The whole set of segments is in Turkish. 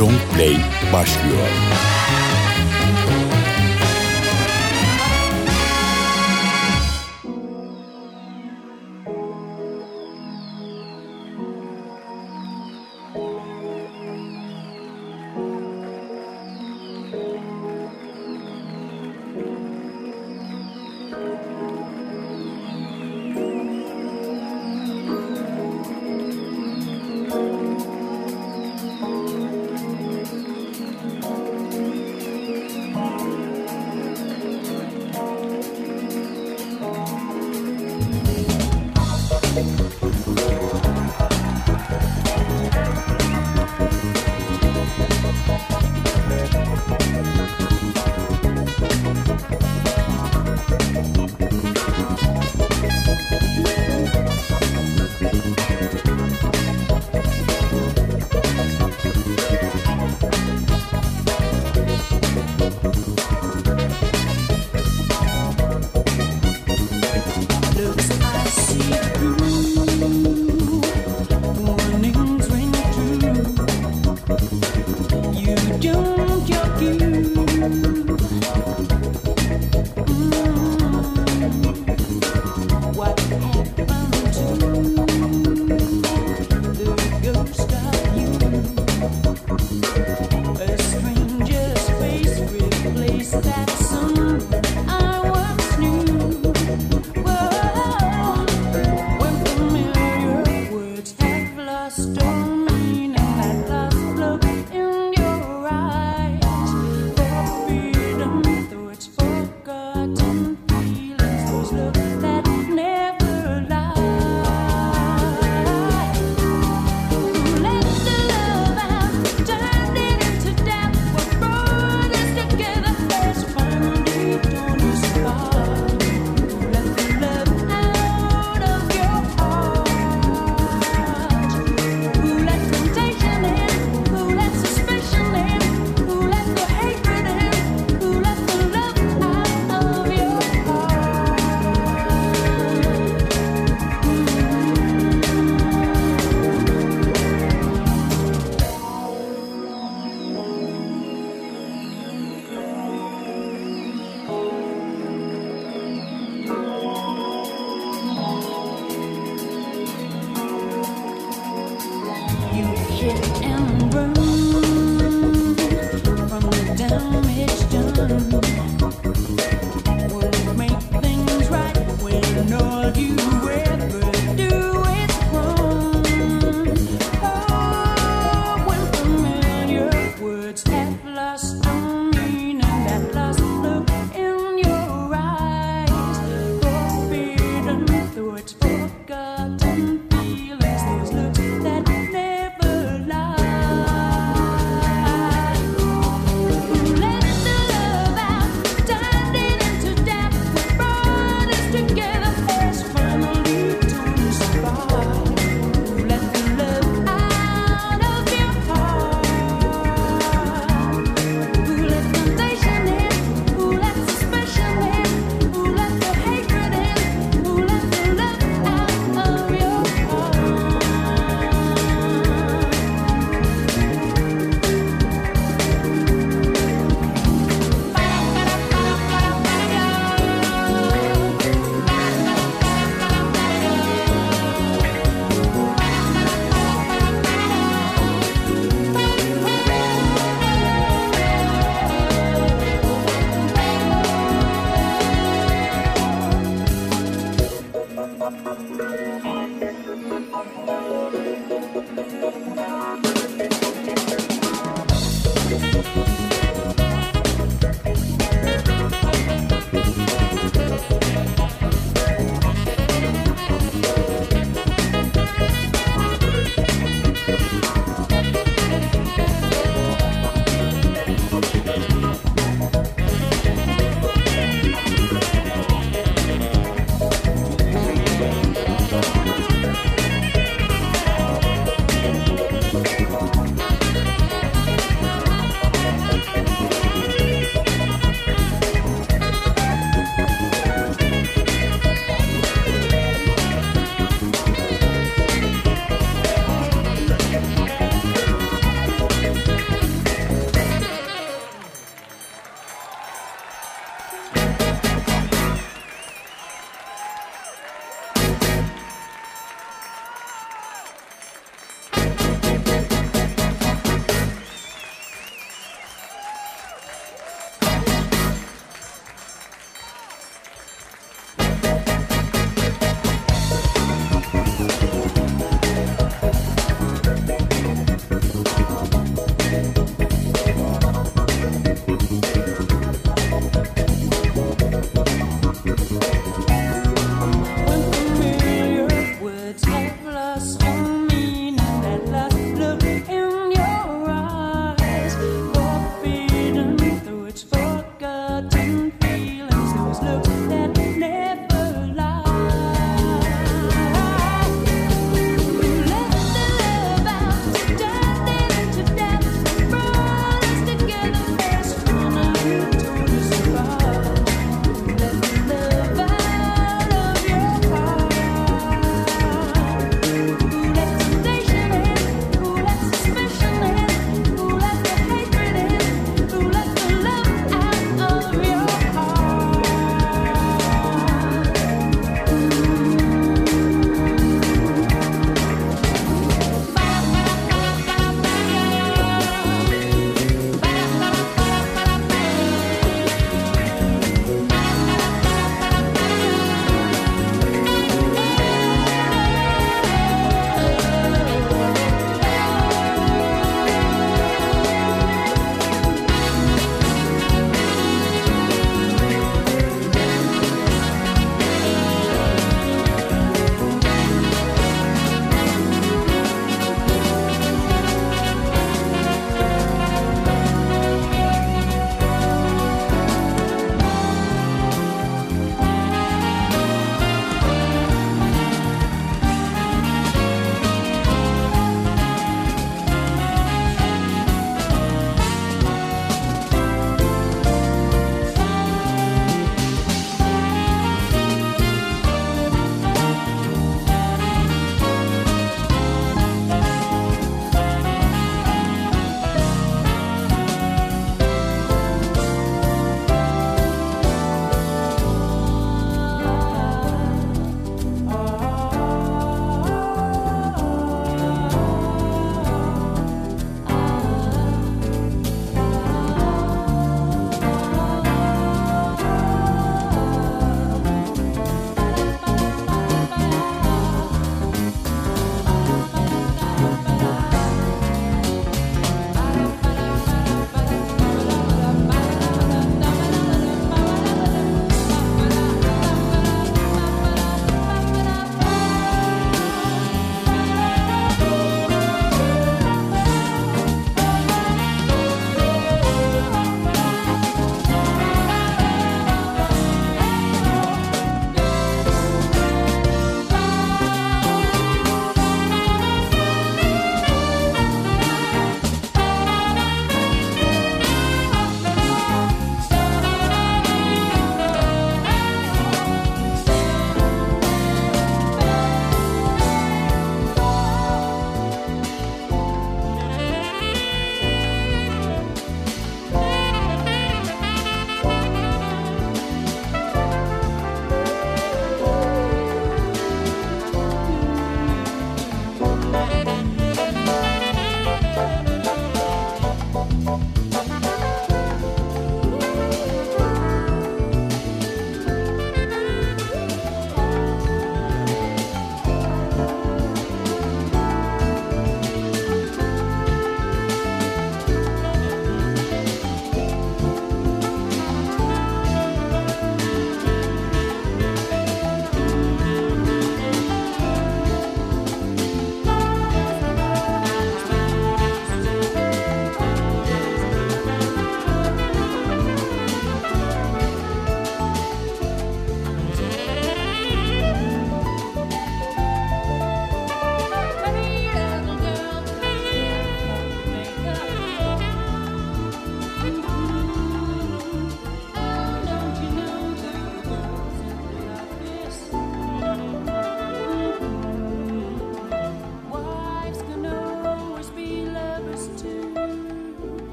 Long Play başlıyor.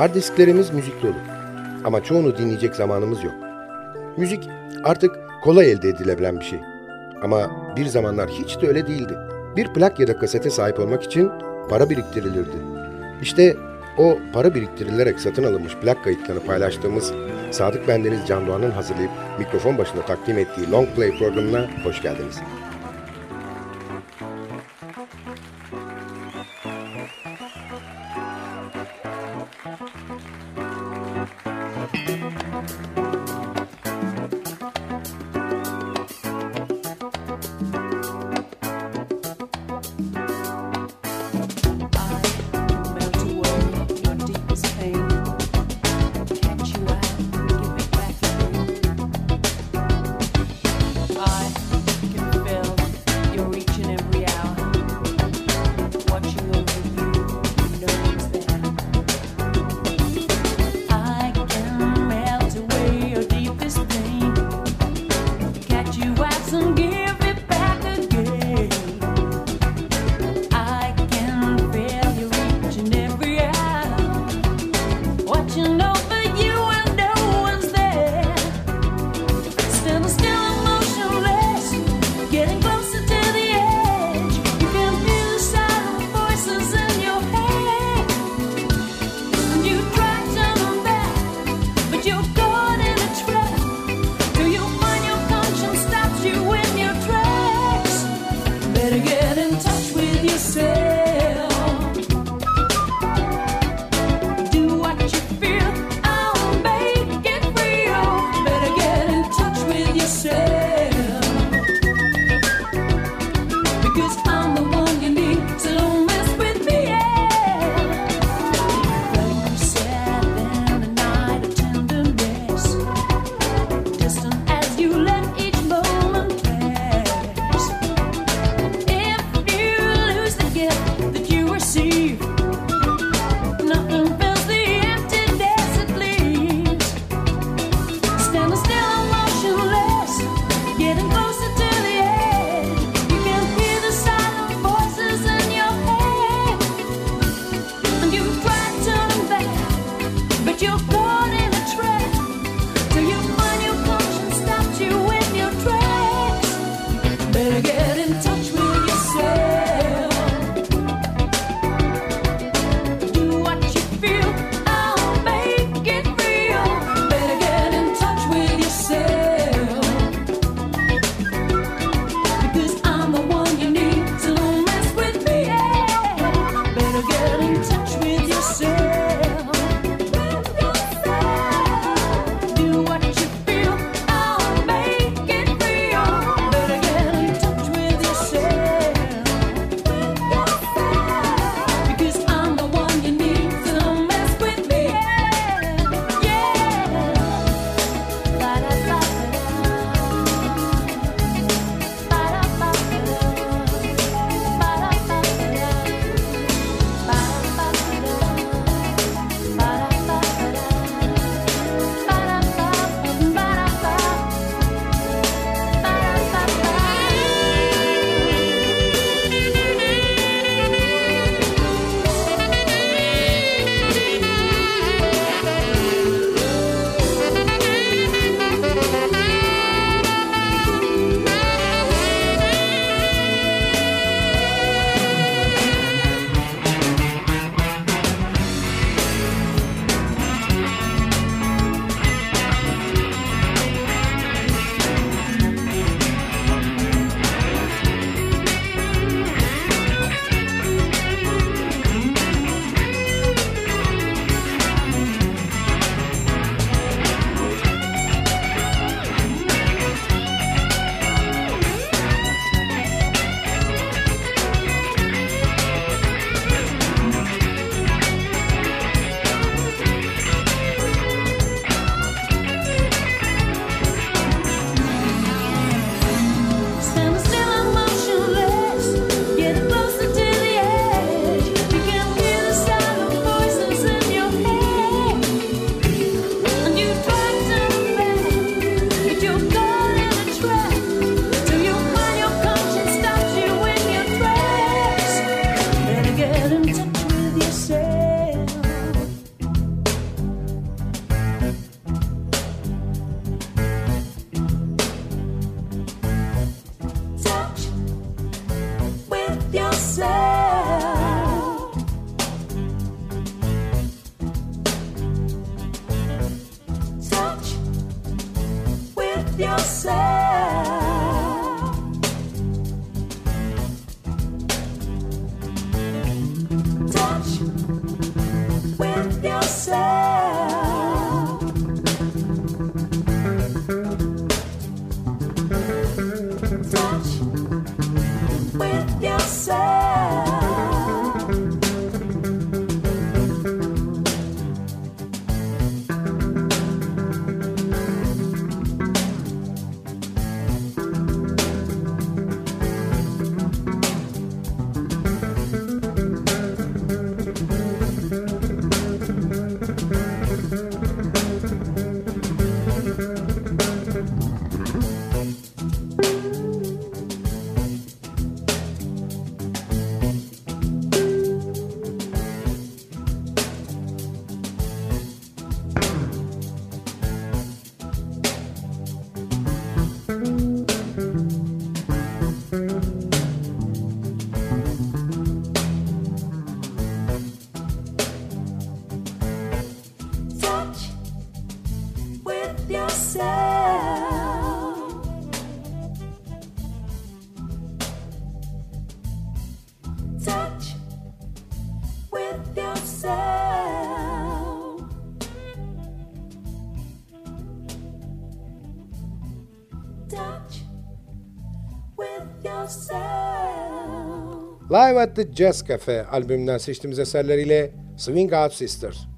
Hard disklerimiz müzik dolu. Ama çoğunu dinleyecek zamanımız yok. Müzik artık kolay elde edilebilen bir şey. Ama bir zamanlar hiç de öyle değildi. Bir plak ya da kasete sahip olmak için para biriktirilirdi. İşte o para biriktirilerek satın alınmış plak kayıtlarını paylaştığımız Sadık Bendeniz Can Doğan'ın hazırlayıp mikrofon başında takdim ettiği Long Play programına hoş geldiniz. Live at the Jazz Cafe albümünden seçtiğimiz eserleriyle Swing Out Sisters.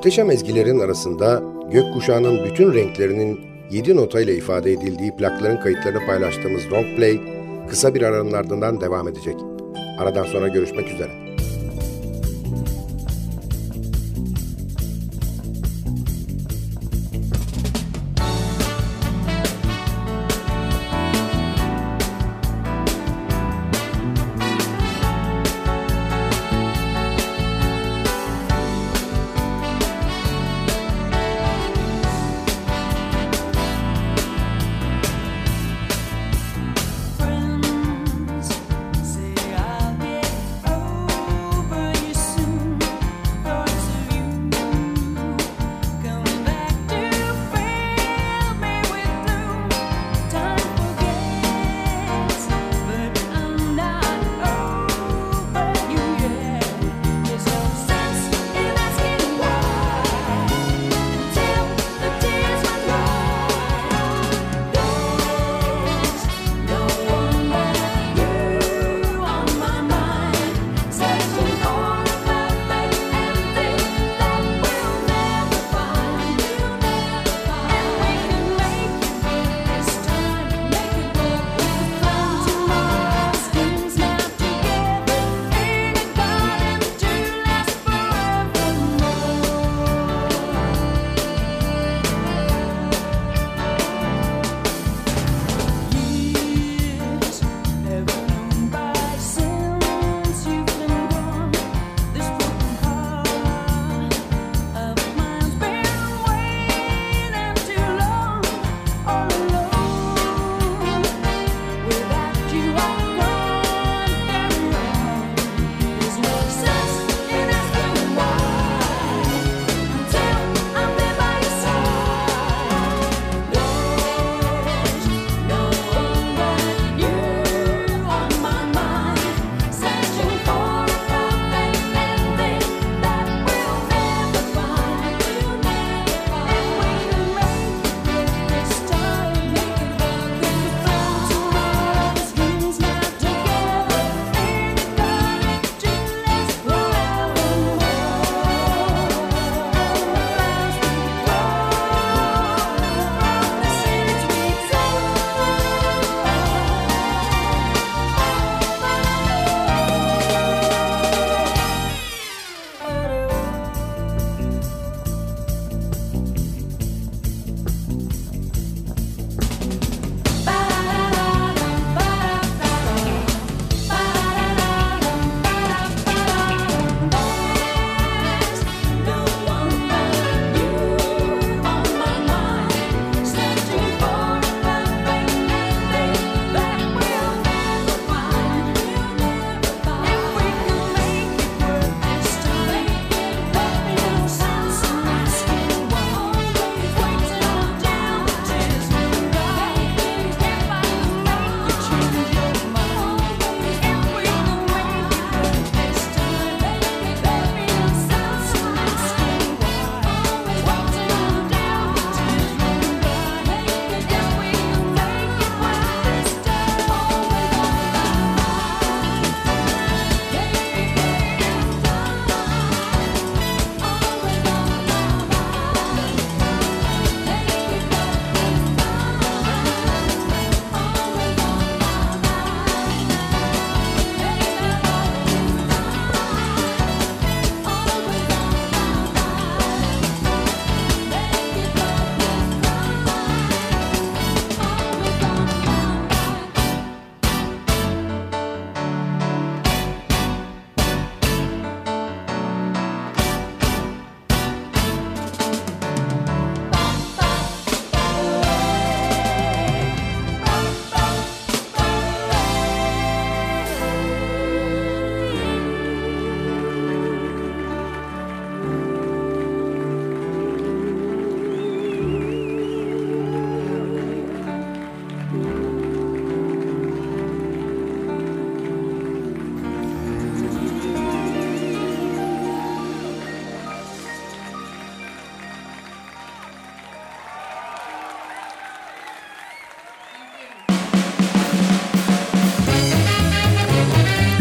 Muhteşem ezgilerin arasında gökkuşağının bütün renklerinin 7 notayla ifade edildiği plakların kayıtlarını paylaştığımız Long Play kısa bir aranın ardından devam edecek. Aradan sonra görüşmek üzere.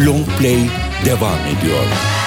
Long Play devam ediyor.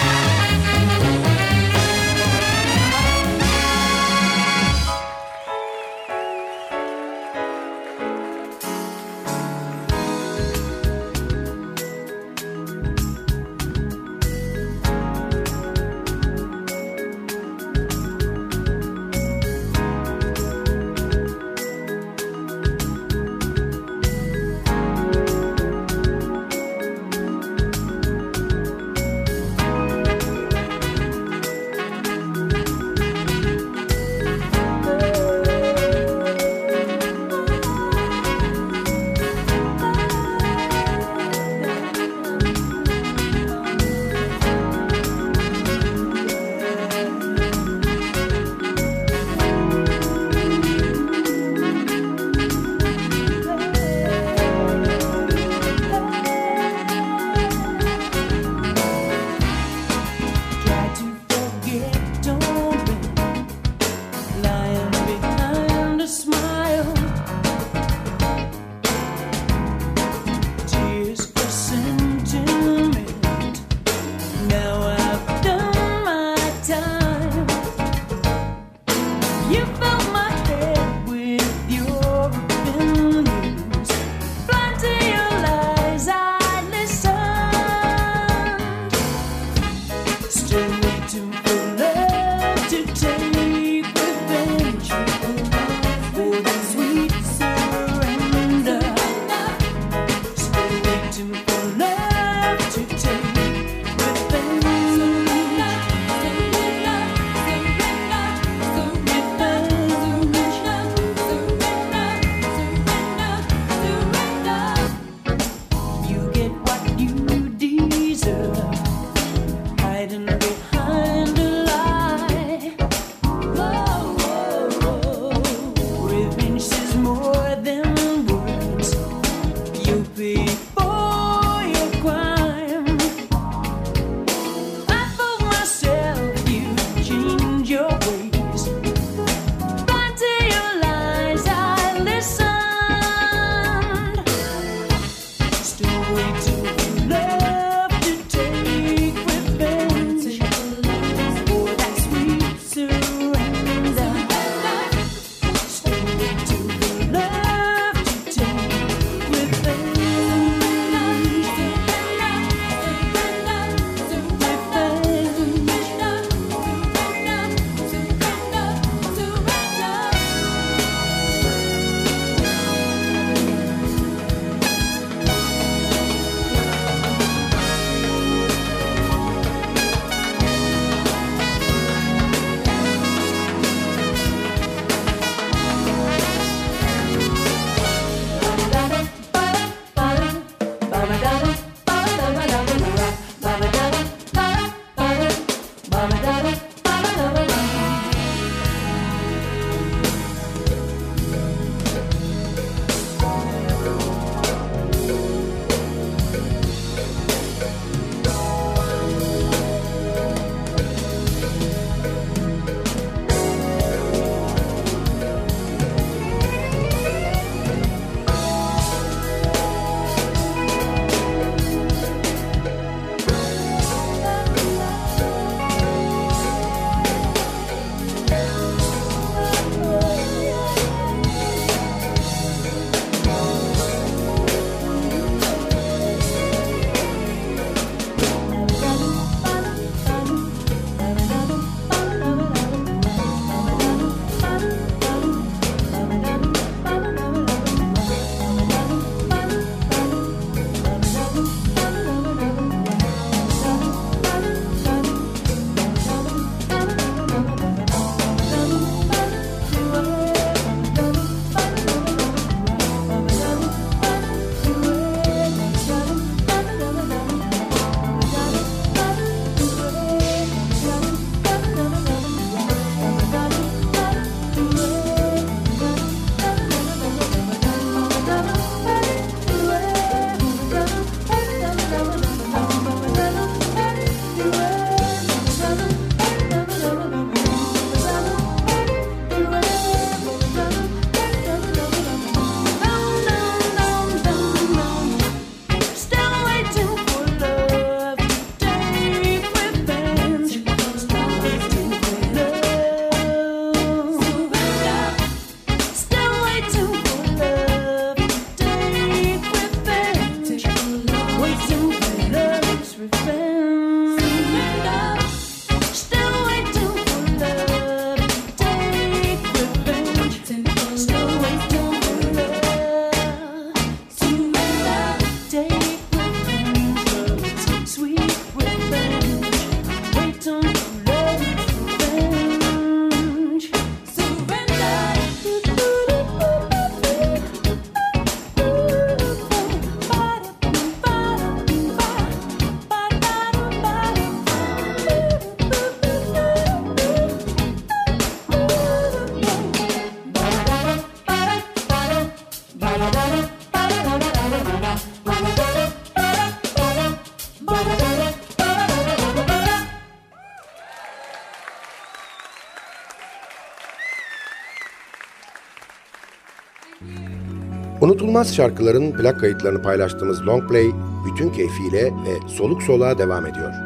Unutulmaz şarkıların plak kayıtlarını paylaştığımız Long Play bütün keyfiyle ve soluk soluğa devam ediyor.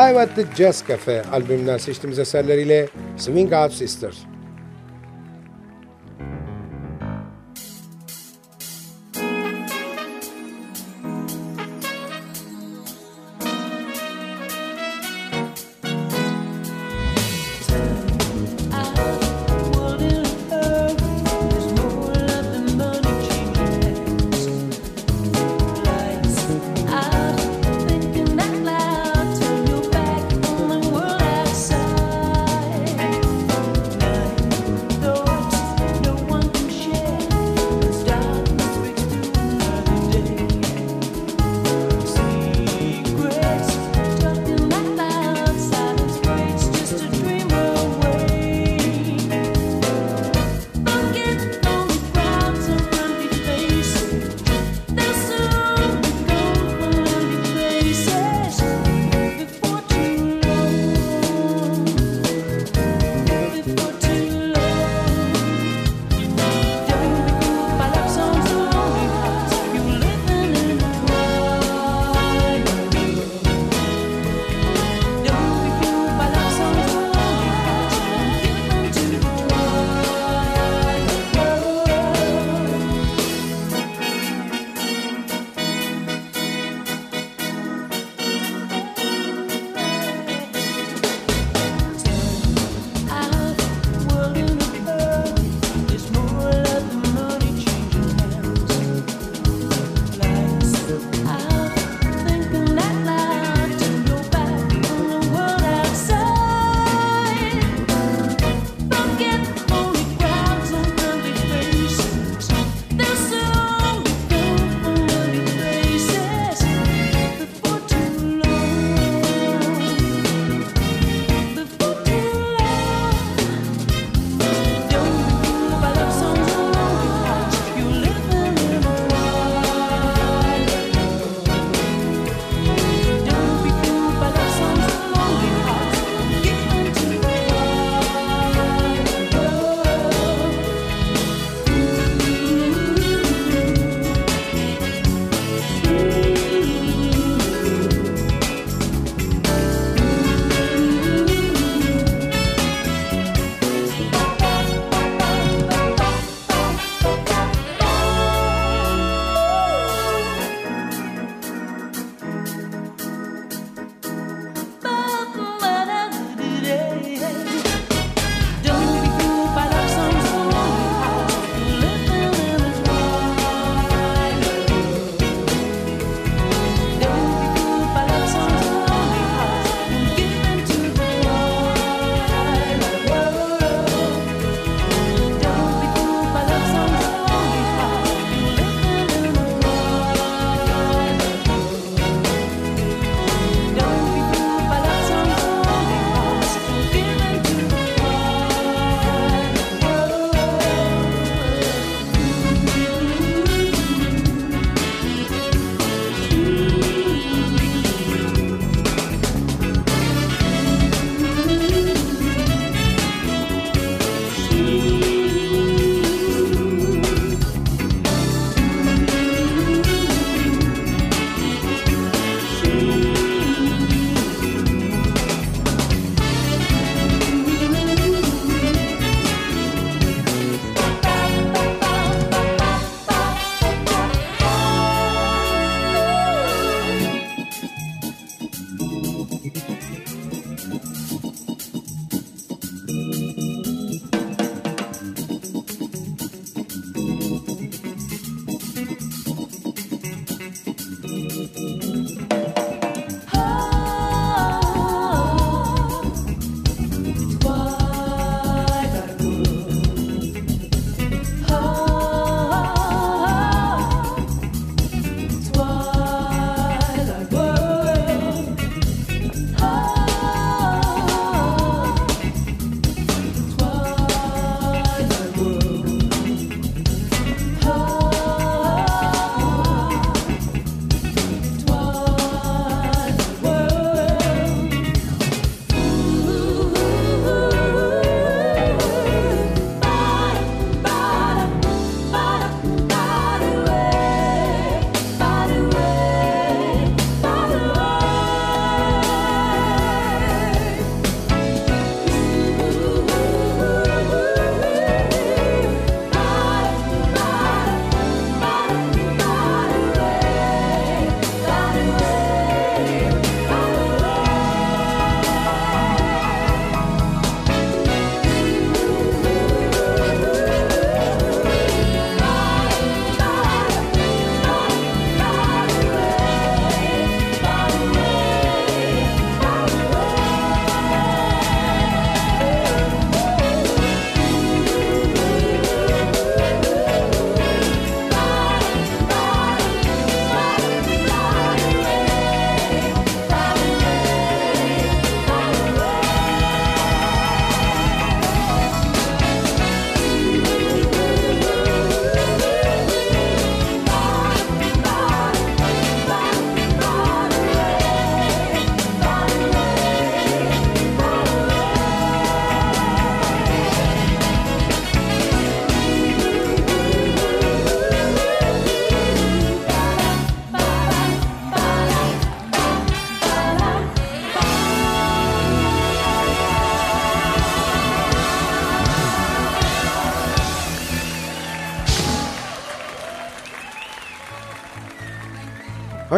Live at the Jazz Cafe albümünden seçtiğimiz eserleriyle Swing Out Sisters.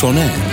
Long Play sona erdi.